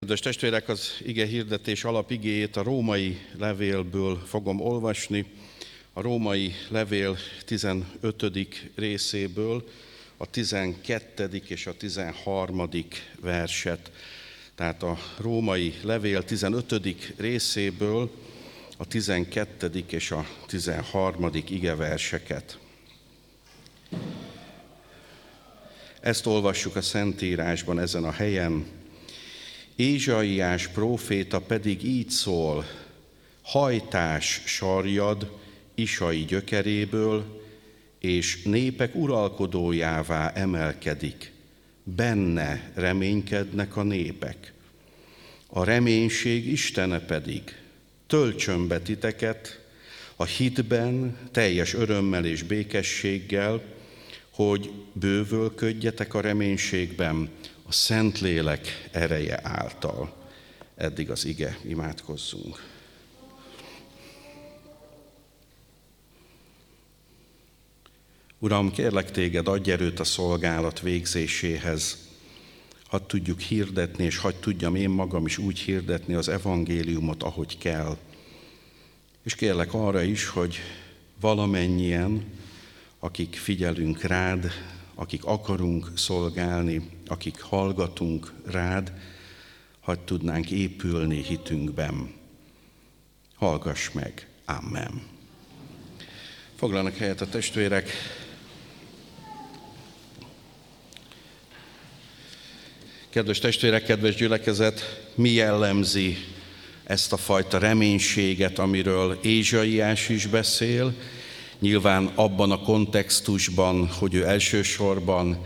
Kedves testvérek, az ige hirdetés alapigéjét a római levélből fogom olvasni, a római levél 15. részéből, a 12. és a 13. verset. Tehát a római levél 15. részéből a 12. és a 13. ige verseket. Ezt olvassuk a Szentírásban ezen a helyen, Ézsaiás próféta pedig így szól, hajtás sarjad Isai gyökeréből, és népek uralkodójává emelkedik, benne reménykednek a népek. A reménység Istene pedig töltsön be titeket a hitben, teljes örömmel és békességgel, hogy bővölködjetek a reménységben, a Szentlélek ereje által. Eddig az ige, imádkozzunk. Uram, kérlek téged, adj erőt a szolgálat végzéséhez, hadd tudjuk hirdetni, és hadd tudjam én magam is úgy hirdetni az evangéliumot, ahogy kell. És kérlek arra is, hogy valamennyien, akik figyelünk rád, akik akarunk szolgálni, akik hallgatunk rád, hadd tudnánk épülni hitünkben. Hallgass meg. Amen. Foglalnak helyet a testvérek. Kedves testvérek, kedves gyülekezet, mi jellemzi ezt a fajta reménységet, amiről Ézsaiás is beszél, nyilván abban a kontextusban, hogy ő elsősorban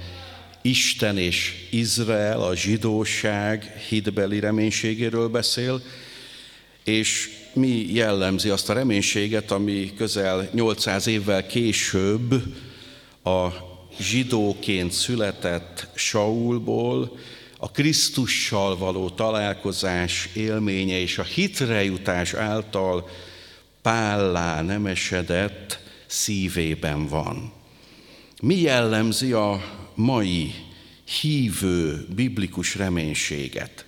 Isten és Izrael, a zsidóság hitbeli reménységéről beszél, és mi jellemzi azt a reménységet, ami közel 800 évvel később a zsidóként született Saulból, a Krisztussal való találkozás élménye és a hitrejutás által pállá nemesedett szívében van. Mi jellemzi a mai hívő biblikus reménységet?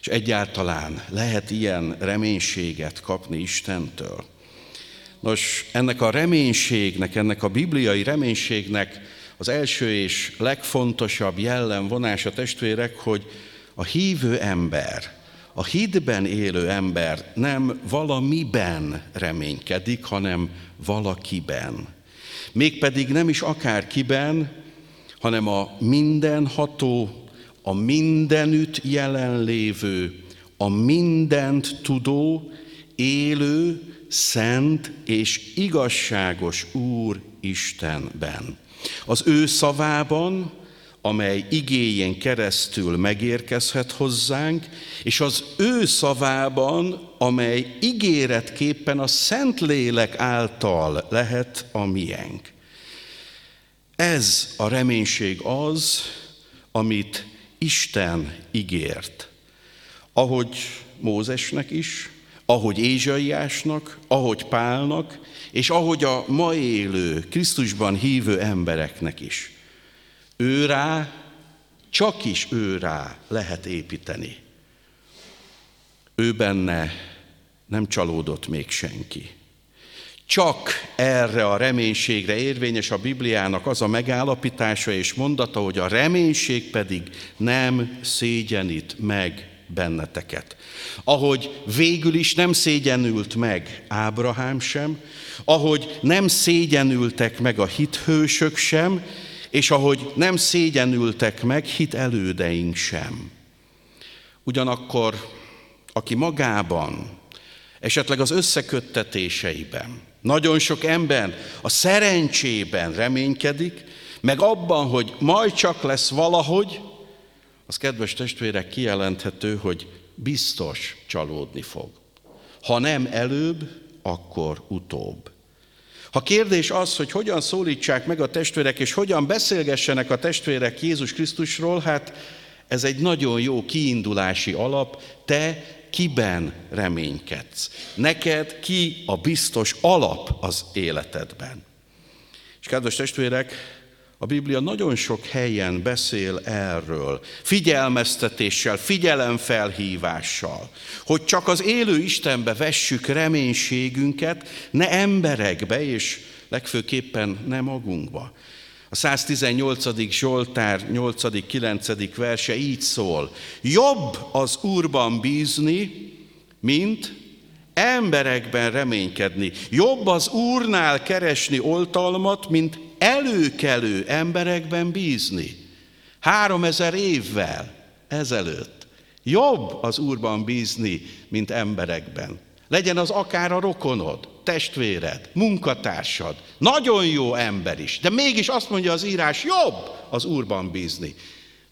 És egyáltalán lehet ilyen reménységet kapni Istentől? Nos, ennek a reménységnek, ennek a bibliai reménységnek az első és legfontosabb jellemvonása testvérek, hogy a hívő ember, a hitben élő ember nem valamiben reménykedik, hanem valakiben. Mégpedig nem is akárkiben, hanem a mindenható, a mindenütt jelenlévő, a mindent tudó, élő, szent és igazságos Úr Istenben. Az ő szavában, amely igéjén keresztül megérkezhet hozzánk, és az ő szavában, amely ígéretképpen a Szentlélek által lehet a miénk. Ez a reménység az, amit Isten ígért. Ahogy Mózesnek is, ahogy Ézsaiásnak, ahogy Pálnak, és ahogy a ma élő, Krisztusban hívő embereknek is. Ő rá, csak is ő rá lehet építeni. Ő benne nem csalódott még senki. Csak erre a reménységre érvényes a Bibliának az a megállapítása és mondata, hogy a reménység pedig nem szégyenít meg benneteket. Ahogy végül is nem szégyenült meg Ábrahám sem, ahogy nem szégyenültek meg a hithősök sem, és ahogy nem szégyenültek meg hit elődeink sem. Ugyanakkor, aki magában, esetleg az összeköttetéseiben, nagyon sok ember a szerencsében reménykedik, meg abban, hogy majd csak lesz valahogy, az kedves testvérek kijelenthető, hogy biztos csalódni fog. Ha nem előbb, akkor utóbb. Ha kérdés az, hogy hogyan szólítsák meg a testvérek, és hogyan beszélgessenek a testvérek Jézus Krisztusról, hát ez egy nagyon jó kiindulási alap, te kiben reménykedsz. Neked ki a biztos alap az életedben. És kedves testvérek, A Biblia nagyon sok helyen beszél erről, figyelmeztetéssel, figyelemfelhívással, hogy csak az élő Istenbe vessük reménységünket, ne emberekbe, és legfőképpen ne magunkba. A 118. Zsoltár 8.-9. verse így szól. Jobb az Úrban bízni, mint emberekben reménykedni. Jobb az Úrnál keresni oltalmat, mint előkelő emberekben bízni. Három ezer évvel ezelőtt. Jobb az Úrban bízni, mint emberekben. Legyen az akár a rokonod, testvéred, munkatársad, nagyon jó ember is, de mégis azt mondja az írás, jobb az Úrban bízni.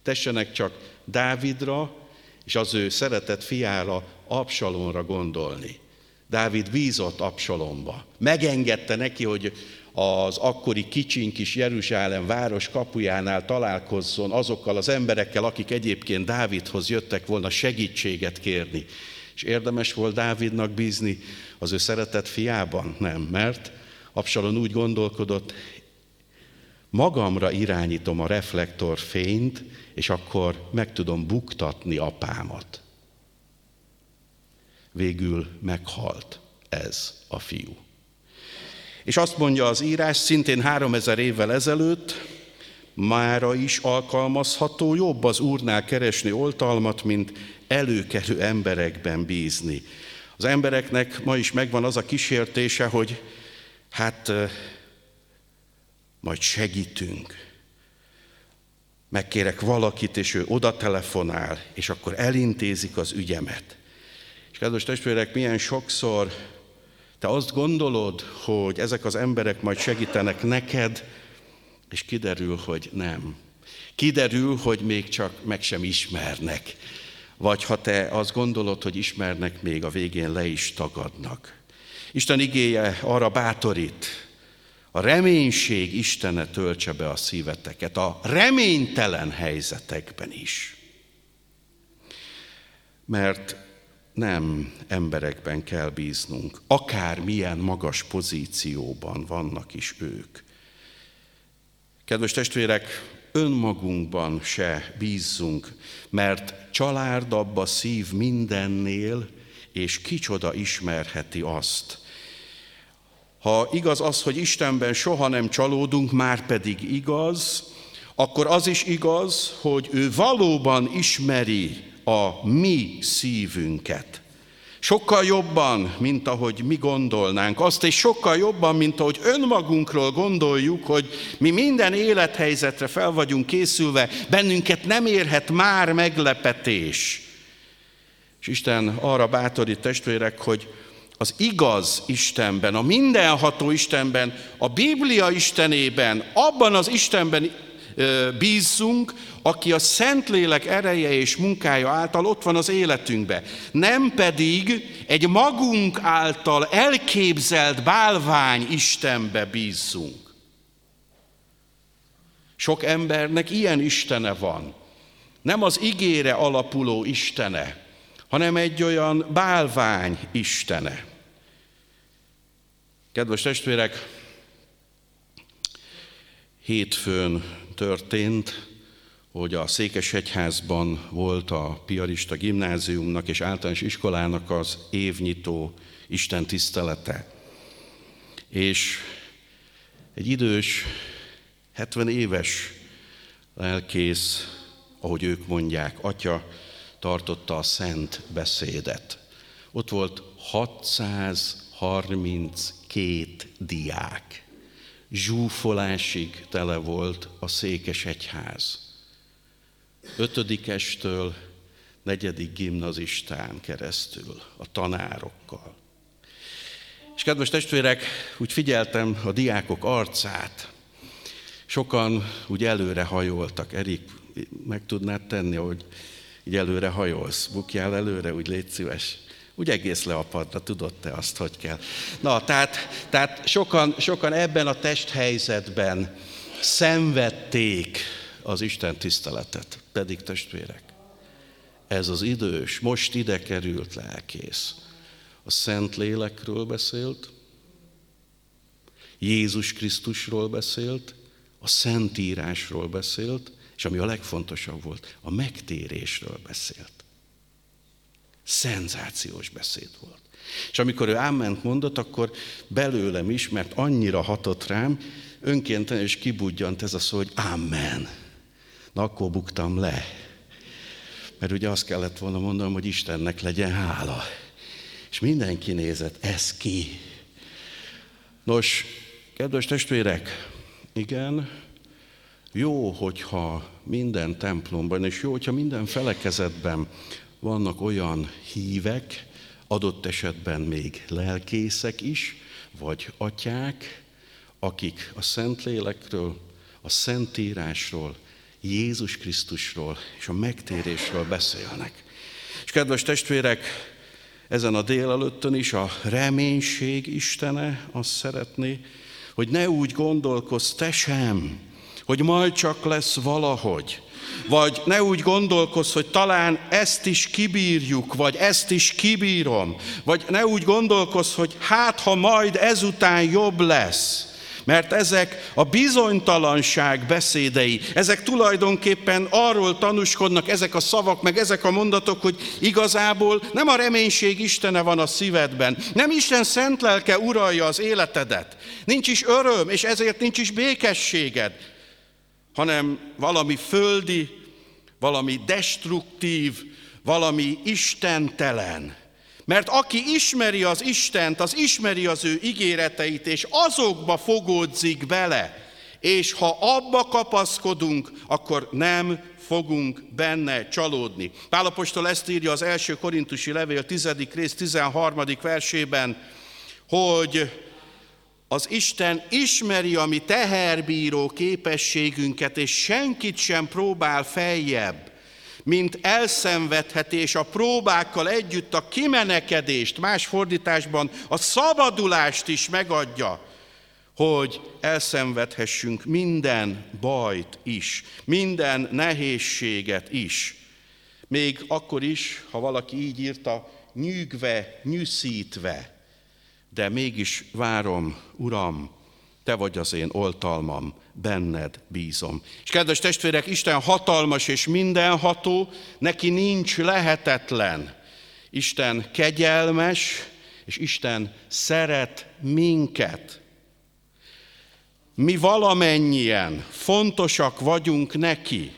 Tessenek csak Dávidra és az ő szeretett fiára, Absalonra gondolni. Dávid bízott Absalomba. Megengedte neki, hogy az akkori kicsiny kis Jeruzsálem város kapujánál találkozzon azokkal az emberekkel, akik egyébként Dávidhoz jöttek volna segítséget kérni. És érdemes volt Dávidnak bízni az ő szeretett fiában? Nem, mert Absalon úgy gondolkodott, magamra irányítom a reflektorfényt, és akkor meg tudom buktatni apámat. Végül meghalt ez a fiú. És azt mondja az írás, szintén három ezer évvel ezelőtt, mára is alkalmazható, jobb az Úrnál keresni oltalmat, mint előkerül emberekben bízni. Az embereknek ma is megvan az a kísértése, hogy hát majd segítünk. Megkérek valakit, és ő oda telefonál, és akkor elintézik az ügyemet. És kedves testvérek, milyen sokszor te azt gondolod, hogy ezek az emberek majd segítenek neked, és kiderül, hogy nem. Kiderül, hogy még csak meg sem ismernek. Vagy ha te azt gondolod, hogy ismernek, még a végén le is tagadnak. Isten igéje arra bátorít, a reménység Istene töltse be a szíveteket, a reménytelen helyzetekben is. Mert nem emberekben kell bíznunk, akár milyen magas pozícióban vannak is ők. Kedves testvérek, önmagunkban se bízzunk, mert csalárdabb a szív mindennél, és kicsoda ismerheti azt. Ha igaz az, hogy Istenben soha nem csalódunk, már pedig igaz, akkor az is igaz, hogy ő valóban ismeri a mi szívünket. Sokkal jobban, mint ahogy mi gondolnánk. Azt és sokkal jobban, mint ahogy önmagunkról gondoljuk, hogy mi minden élethelyzetre fel vagyunk készülve, bennünket nem érhet már meglepetés. És Isten arra bátorít testvérek, hogy az igaz Istenben, a mindenható Istenben, a Biblia Istenében, abban az Istenben bízzunk, aki a Szentlélek ereje és munkája által ott van az életünkbe. Nem pedig egy magunk által elképzelt bálvány Istenbe bízzunk. Sok embernek ilyen Istene van. Nem az igére alapuló Istene, hanem egy olyan bálvány Istene. Kedves testvérek, hétfőn történt, hogy a Székesegyházban volt a piarista gimnáziumnak és általános iskolának az évnyitó Isten tisztelete. És egy idős, 70 éves lelkész, ahogy ők mondják, atya tartotta a szent beszédet. Ott volt 632 diák. Zsúfolásig tele volt a székes egyház ötödikestől negyedik gimnazistán keresztül, a tanárokkal. És kedves testvérek, úgy figyeltem a diákok arcát, sokan úgy előre hajoltak. Erik, meg tudnád tenni, hogy így előre hajolsz, bukjál előre, úgy légy szíves. Úgy egész le a padra, tudod te azt, hogy kell. Na, tehát, tehát sokan, sokan ebben a testhelyzetben szenvedték az Isten tiszteletet, pedig testvérek. Ez az idős, most ide került lelkész. A Szent Lélekről beszélt, Jézus Krisztusról beszélt, a Szentírásról beszélt, és ami a legfontosabb volt, a megtérésről beszélt. Szenzációs beszéd volt. És amikor ő áment mondott, akkor belőlem is, mert annyira hatott rám, önkéntelen is kibudjant ez a szó, hogy Amen. Na akkor buktam le. Mert ugye azt kellett volna mondanom, hogy Istennek legyen hála. És mindenki nézett, ez ki. Nos, kedves testvérek, igen, jó, hogyha minden templomban, és jó, hogyha minden felekezetben vannak olyan hívek, adott esetben még lelkészek is, vagy atyák, akik a Szentlélekről, a Szentírásról, Jézus Krisztusról és a megtérésről beszélnek. És kedves testvérek, ezen a délelőttön is a reménység Istene azt szeretné, hogy ne úgy gondolkozz te sem, hogy majd csak lesz valahogy, vagy ne úgy gondolkozz, hogy talán ezt is kibírjuk, vagy ezt is kibírom, vagy ne úgy gondolkozz, hogy hát ha majd ezután jobb lesz. Mert ezek a bizonytalanság beszédei, ezek tulajdonképpen arról tanúskodnak, ezek a szavak, meg ezek a mondatok, hogy igazából nem a reménység Istene van a szívedben, nem Isten szent lelke uralja az életedet, nincs is öröm, és ezért nincs is békességed, hanem valami földi, valami destruktív, valami istentelen. Mert aki ismeri az Istent, az ismeri az ő ígéreteit, és azokba fogódzik bele, és ha abba kapaszkodunk, akkor nem fogunk benne csalódni. Pálapostól ezt írja az első korintusi levél 10. rész 13. versében, hogy az Isten ismeri a mi teherbíró képességünket, és senkit sem próbál feljebb, mint elszenvedheti, és a próbákkal együtt a kimenekedést, más fordításban a szabadulást is megadja, hogy elszenvedhessünk minden bajt is, minden nehézséget is. Még akkor is, ha valaki így írta, nyűgve, nyűszítve, de mégis várom, Uram, Te vagy az én oltalmam, benned bízom. És kedves testvérek, Isten hatalmas és mindenható, neki nincs lehetetlen. Isten kegyelmes, és Isten szeret minket. Mi valamennyien fontosak vagyunk neki.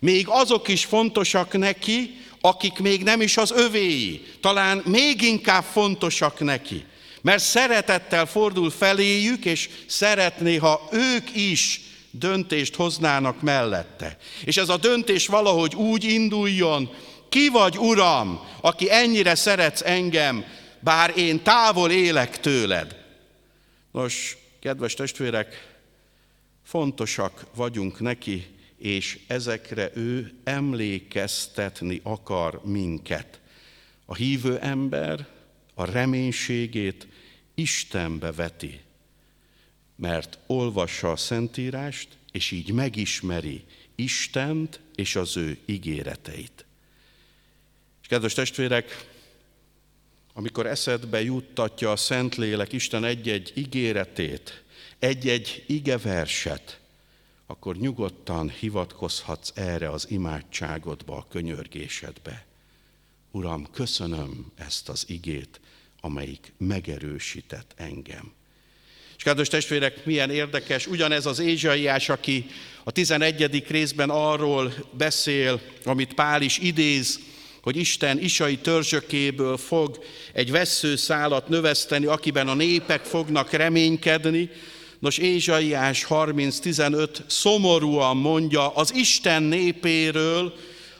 Még azok is fontosak neki, akik még nem is az övéi. Talán még inkább fontosak neki mert szeretettel fordul feléjük, és szeretné, ha ők is döntést hoznának mellette. És ez a döntés valahogy úgy induljon, ki vagy, Uram, aki ennyire szeretsz engem, bár én távol élek tőled. Nos, kedves testvérek, fontosak vagyunk neki, és ezekre ő emlékeztetni akar minket. A hívő ember a reménységét Istenbe veti, mert olvassa a Szentírást, és így megismeri Istent és az ő ígéreteit. És kedves testvérek, amikor eszedbe juttatja a Szentlélek Isten egy-egy ígéretét, egy-egy igeverset, akkor nyugodtan hivatkozhatsz erre az imádságodba, a könyörgésedbe. Uram, köszönöm ezt az igét, amelyik megerősített engem. És kedves testvérek, milyen érdekes, ugyanez az Ézsaiás, aki a 11. részben arról beszél, amit Pál is idéz, hogy Isten isai törzsökéből fog egy veszőszálat növeszteni, akiben a népek fognak reménykedni. Nos, Ézsaiás 30.15 szomorúan mondja az Isten népéről,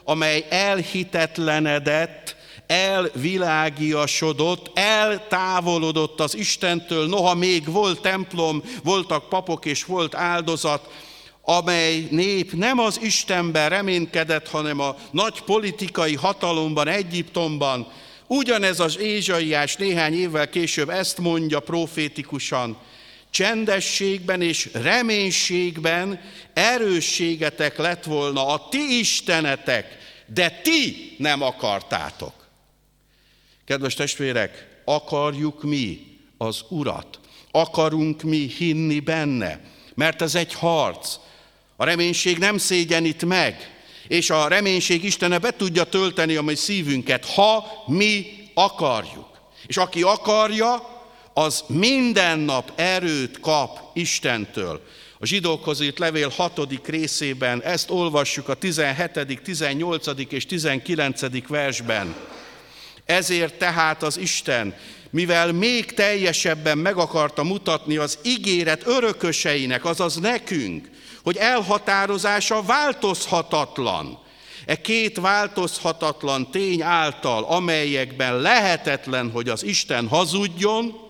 amely elhitetlenedett, elvilágiasodott, eltávolodott az Istentől, noha még volt templom, voltak papok és volt áldozat, amely nép nem az Istenben reménykedett, hanem a nagy politikai hatalomban, Egyiptomban. Ugyanez az Ézsaiás néhány évvel később ezt mondja profétikusan, csendességben és reménységben erősségetek lett volna a ti istenetek, de ti nem akartátok. Kedves testvérek, akarjuk mi az Urat? Akarunk mi hinni benne? mert ez egy harc. A reménység nem szégyenít meg, és a reménység Istene be tudja tölteni a mi szívünket, ha mi akarjuk. És aki akarja, az minden nap erőt kap Istentől. A zsidókhoz írt levél hatodik részében ezt olvassuk a 17., 18. és 19. versben. Ezért tehát az Isten, mivel még teljesebben meg akarta mutatni az ígéret örököseinek, azaz nekünk, hogy elhatározása változhatatlan. E két változhatatlan tény által, amelyekben lehetetlen, hogy az Isten hazudjon,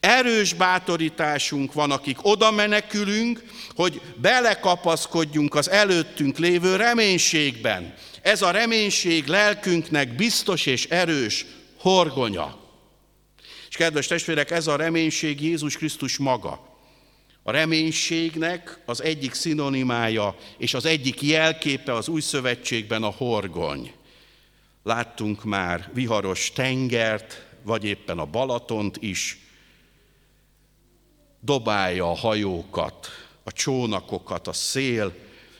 erős bátorításunk van, akik oda menekülünk, hogy belekapaszkodjunk az előttünk lévő reménységben. Ez a reménység lelkünknek biztos és erős horgonya. És kedves testvérek, ez a reménység Jézus Krisztus maga. A reménységnek az egyik szinonimája és az egyik jelképe az új szövetségben a horgony. Láttunk már viharos tengert, vagy éppen a Balatont is, dobálja a hajókat, a csónakokat, a szél,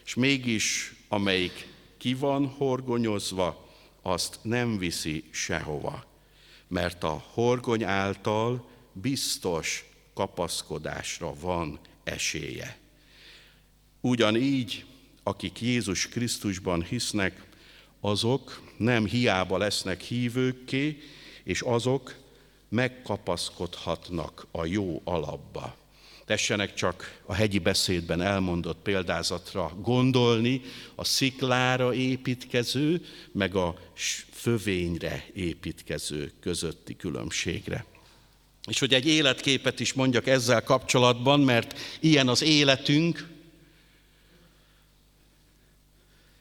és mégis amelyik ki van horgonyozva, azt nem viszi sehova, mert a horgony által biztos kapaszkodásra van esélye. Ugyanígy, akik Jézus Krisztusban hisznek, azok nem hiába lesznek hívőkké, és azok megkapaszkodhatnak a jó alapba. Tessenek csak a hegyi beszédben elmondott példázatra gondolni a sziklára építkező, meg a fövényre építkező közötti különbségre. És hogy egy életképet is mondjak ezzel kapcsolatban, mert ilyen az életünk.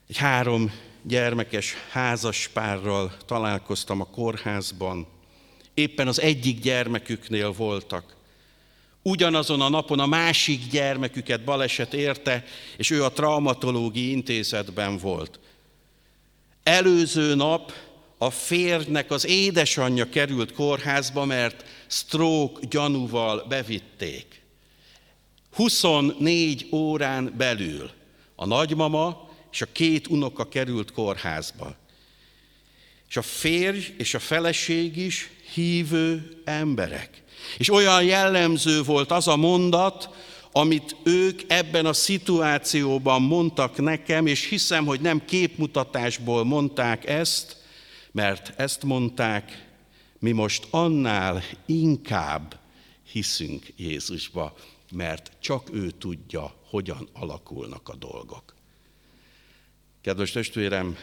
Egy három gyermekes házaspárral találkoztam a kórházban. Éppen az egyik gyermeküknél voltak. Ugyanazon a napon a másik gyermeküket baleset érte, és ő a traumatológiai intézetben volt. Előző nap a férjnek az édesanyja került kórházba, mert stroke gyanúval bevitték. 24 órán belül a nagymama és a két unoka került kórházba. És a férj és a feleség is hívő emberek. És olyan jellemző volt az a mondat, amit ők ebben a szituációban mondtak nekem, és hiszem, hogy nem képmutatásból mondták ezt, mert ezt mondták, mi most annál inkább hiszünk Jézusba, mert csak ő tudja, hogyan alakulnak a dolgok. Kedves testvérem,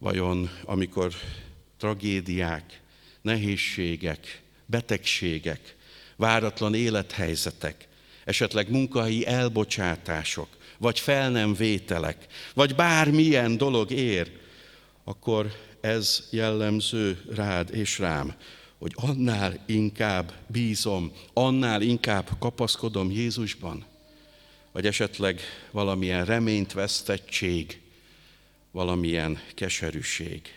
vajon amikor tragédiák, nehézségek, betegségek, váratlan élethelyzetek, esetleg munkahelyi elbocsátások, vagy fel nem vételek, vagy bármilyen dolog ér, akkor ez jellemző rád és rám, hogy annál inkább bízom, annál inkább kapaszkodom Jézusban, vagy esetleg valamilyen reményt vesztettség, valamilyen keserűség.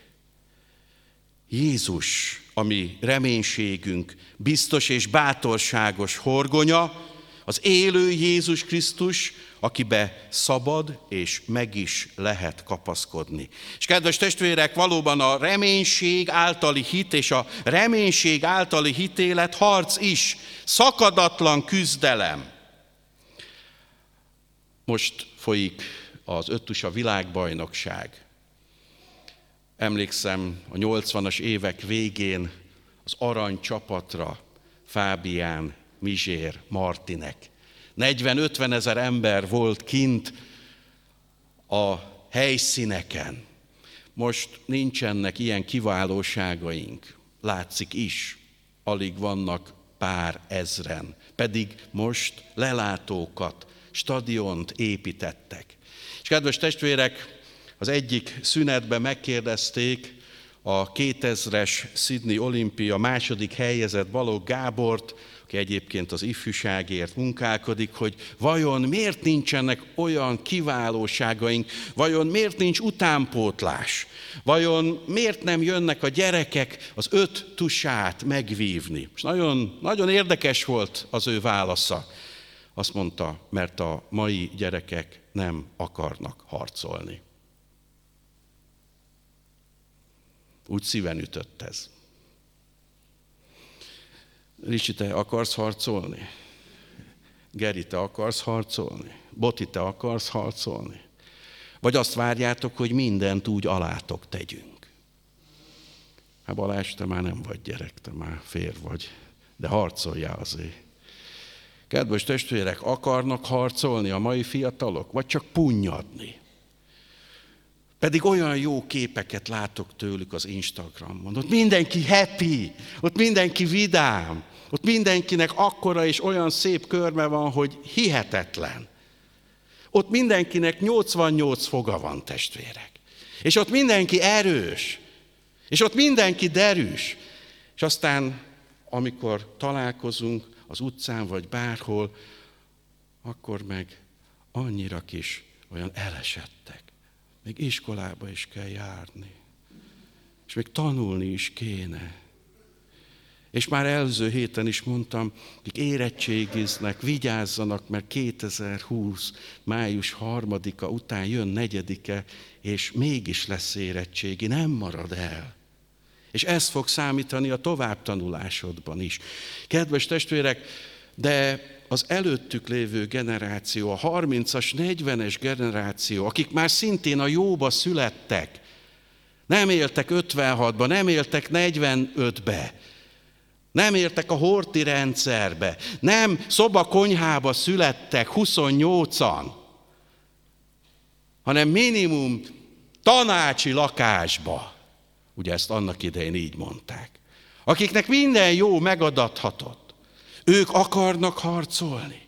Jézus, ami reménységünk, biztos és bátorságos horgonya, az élő Jézus Krisztus, akibe szabad és meg is lehet kapaszkodni. És kedves testvérek, valóban a reménység általi hit és a reménység általi hitélet harc is, szakadatlan küzdelem. Most folyik az öttusa világbajnokság. Emlékszem a 80-as évek végén az arany csapatra Fábián, Mizsér, Martinek. 40-50 ezer ember volt kint a helyszíneken. Most nincsenek ilyen kiválóságaink. Látszik is, alig vannak pár ezren. Pedig most lelátókat, stadiont építettek. És kedves testvérek, az egyik szünetben megkérdezték a 2000-es Sydney olimpia második helyezett Balogh Gábort, aki egyébként az ifjúságért munkálkodik, hogy vajon miért nincsenek olyan kiválóságaink, vajon miért nincs utánpótlás, vajon miért nem jönnek a gyerekek az öt tusát megvívni. És nagyon, nagyon érdekes volt az ő válasza. Azt mondta, mert a mai gyerekek nem akarnak harcolni. Úgy szíven ütött ez. Ricsi, te akarsz harcolni? Geri, te akarsz harcolni? Boti, te akarsz harcolni? Vagy azt várjátok, hogy mindent úgy alátok tegyünk? Hát Balázs, te már nem vagy gyerek, te már fér vagy, de harcoljál azért. Kedves testvérek, akarnak harcolni a mai fiatalok, vagy csak punnyadni? Pedig olyan jó képeket látok tőlük az Instagramon. Ott mindenki happy, ott mindenki vidám, ott mindenkinek akkora és olyan szép körme van, hogy hihetetlen. Ott mindenkinek 88 foga van, testvérek. És ott mindenki erős. És ott mindenki derűs. És aztán, amikor találkozunk az utcán vagy bárhol, akkor meg annyira kis olyan elesettek. Még iskolába is kell járni. És még tanulni is kéne. És már előző héten is mondtam, hogy érettségiznek, vigyázzanak, mert 2020. május harmadika után jön negyedike, és mégis lesz érettségi, nem marad el. És ez fog számítani a továbbtanulásodban is. Kedves testvérek, de az előttük lévő generáció, a 30-as, 40-es generáció, akik már szintén a jóba születtek, nem éltek 56-ba, nem éltek 45-be, nem értek a horti rendszerbe, nem szoba-konyhába születtek 28-an, hanem minimum tanácsi lakásba. Ugye ezt annak idején így mondták. Akiknek minden jó megadathatott. Ők akarnak harcolni.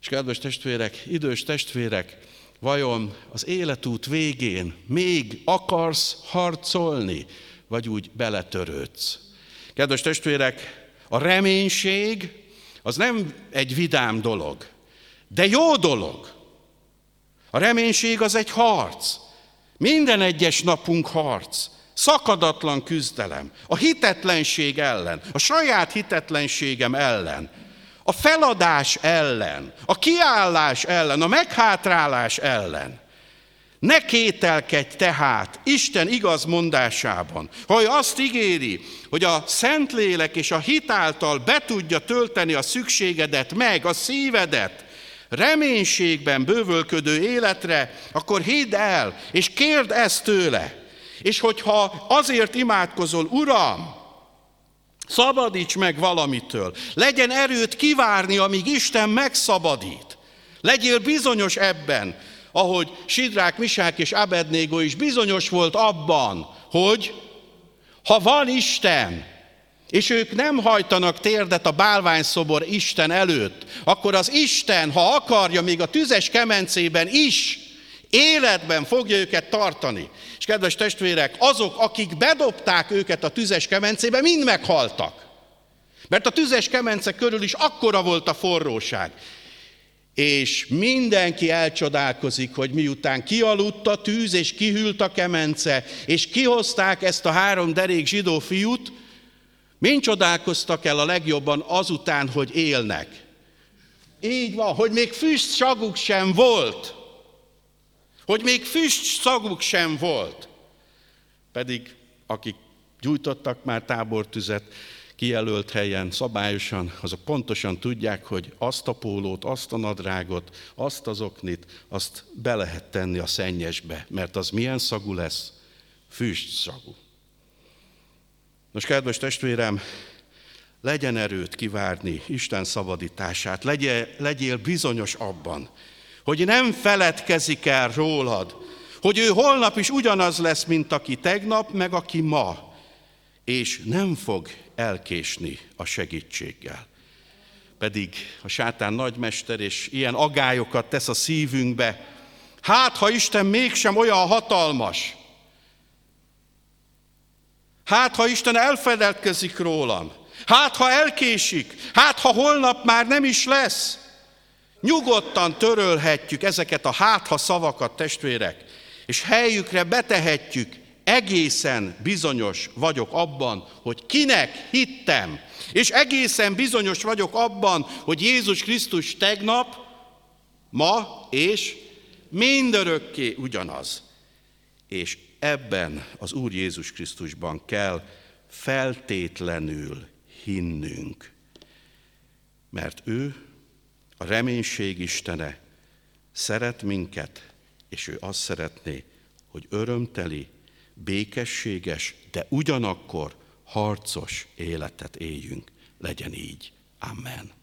És kedves testvérek, idős testvérek, vajon az életút végén még akarsz harcolni, vagy úgy beletörődsz? Kedves testvérek, a reménység az nem egy vidám dolog, de jó dolog. A reménység az egy harc. Minden egyes napunk harc. Szakadatlan küzdelem. A hitetlenség ellen, a saját hitetlenségem ellen, a feladás ellen, a kiállás ellen, a meghátrálás ellen. Ne kételkedj tehát Isten igaz mondásában, ha ő azt ígéri, hogy a Szentlélek és a hitáltal be tudja tölteni a szükségedet meg, a szívedet, reménységben bővölködő életre, akkor hidd el, és kérd ezt tőle. És hogyha azért imádkozol, Uram, szabadíts meg valamitől, legyen erőt kivárni, amíg Isten megszabadít. Legyél bizonyos ebben, ahogy Sidrák, Misák és Abednego is bizonyos volt abban, hogy ha van Isten, és ők nem hajtanak térdet a bálványszobor Isten előtt, akkor az Isten, ha akarja, még a tüzes kemencében is életben fogja őket tartani. És kedves testvérek, azok, akik bedobták őket a tüzes kemencébe, mind meghaltak. Mert a tüzes kemence körül is akkora volt a forróság és mindenki elcsodálkozik, hogy miután kialudt a tűz, és kihűlt a kemence, és kihozták ezt a három derék zsidó fiút, mind csodálkoztak el a legjobban azután, hogy élnek. Így van, hogy még füst szaguk sem volt. Hogy még füst szaguk sem volt. Pedig akik gyújtottak már tábortüzet, kijelölt helyen, szabályosan, azok pontosan tudják, hogy azt a pólót, azt a nadrágot, azt az oknit, azt be lehet tenni a szennyesbe, mert az milyen szagú lesz? Füst szagú. Nos, kedves testvérem, legyen erőt kivárni Isten szabadítását, legyél, legyél bizonyos abban, hogy nem feledkezik el rólad, hogy ő holnap is ugyanaz lesz, mint aki tegnap, meg aki ma, és nem fog elkésni a segítséggel. Pedig a sátán nagymester és ilyen agályokat tesz a szívünkbe, hát ha Isten mégsem olyan hatalmas, Hát, ha Isten elfedelkezik rólam, hát, ha elkésik, hát, ha holnap már nem is lesz, nyugodtan törölhetjük ezeket a hátha szavakat, testvérek, és helyükre betehetjük, egészen bizonyos vagyok abban, hogy kinek hittem, és egészen bizonyos vagyok abban, hogy Jézus Krisztus tegnap, ma és mindörökké ugyanaz. És ebben az Úr Jézus Krisztusban kell feltétlenül hinnünk, mert ő, a reménység Istene, szeret minket, és ő azt szeretné, hogy örömteli, békességes, de ugyanakkor harcos életet éljünk. Legyen így. Amen.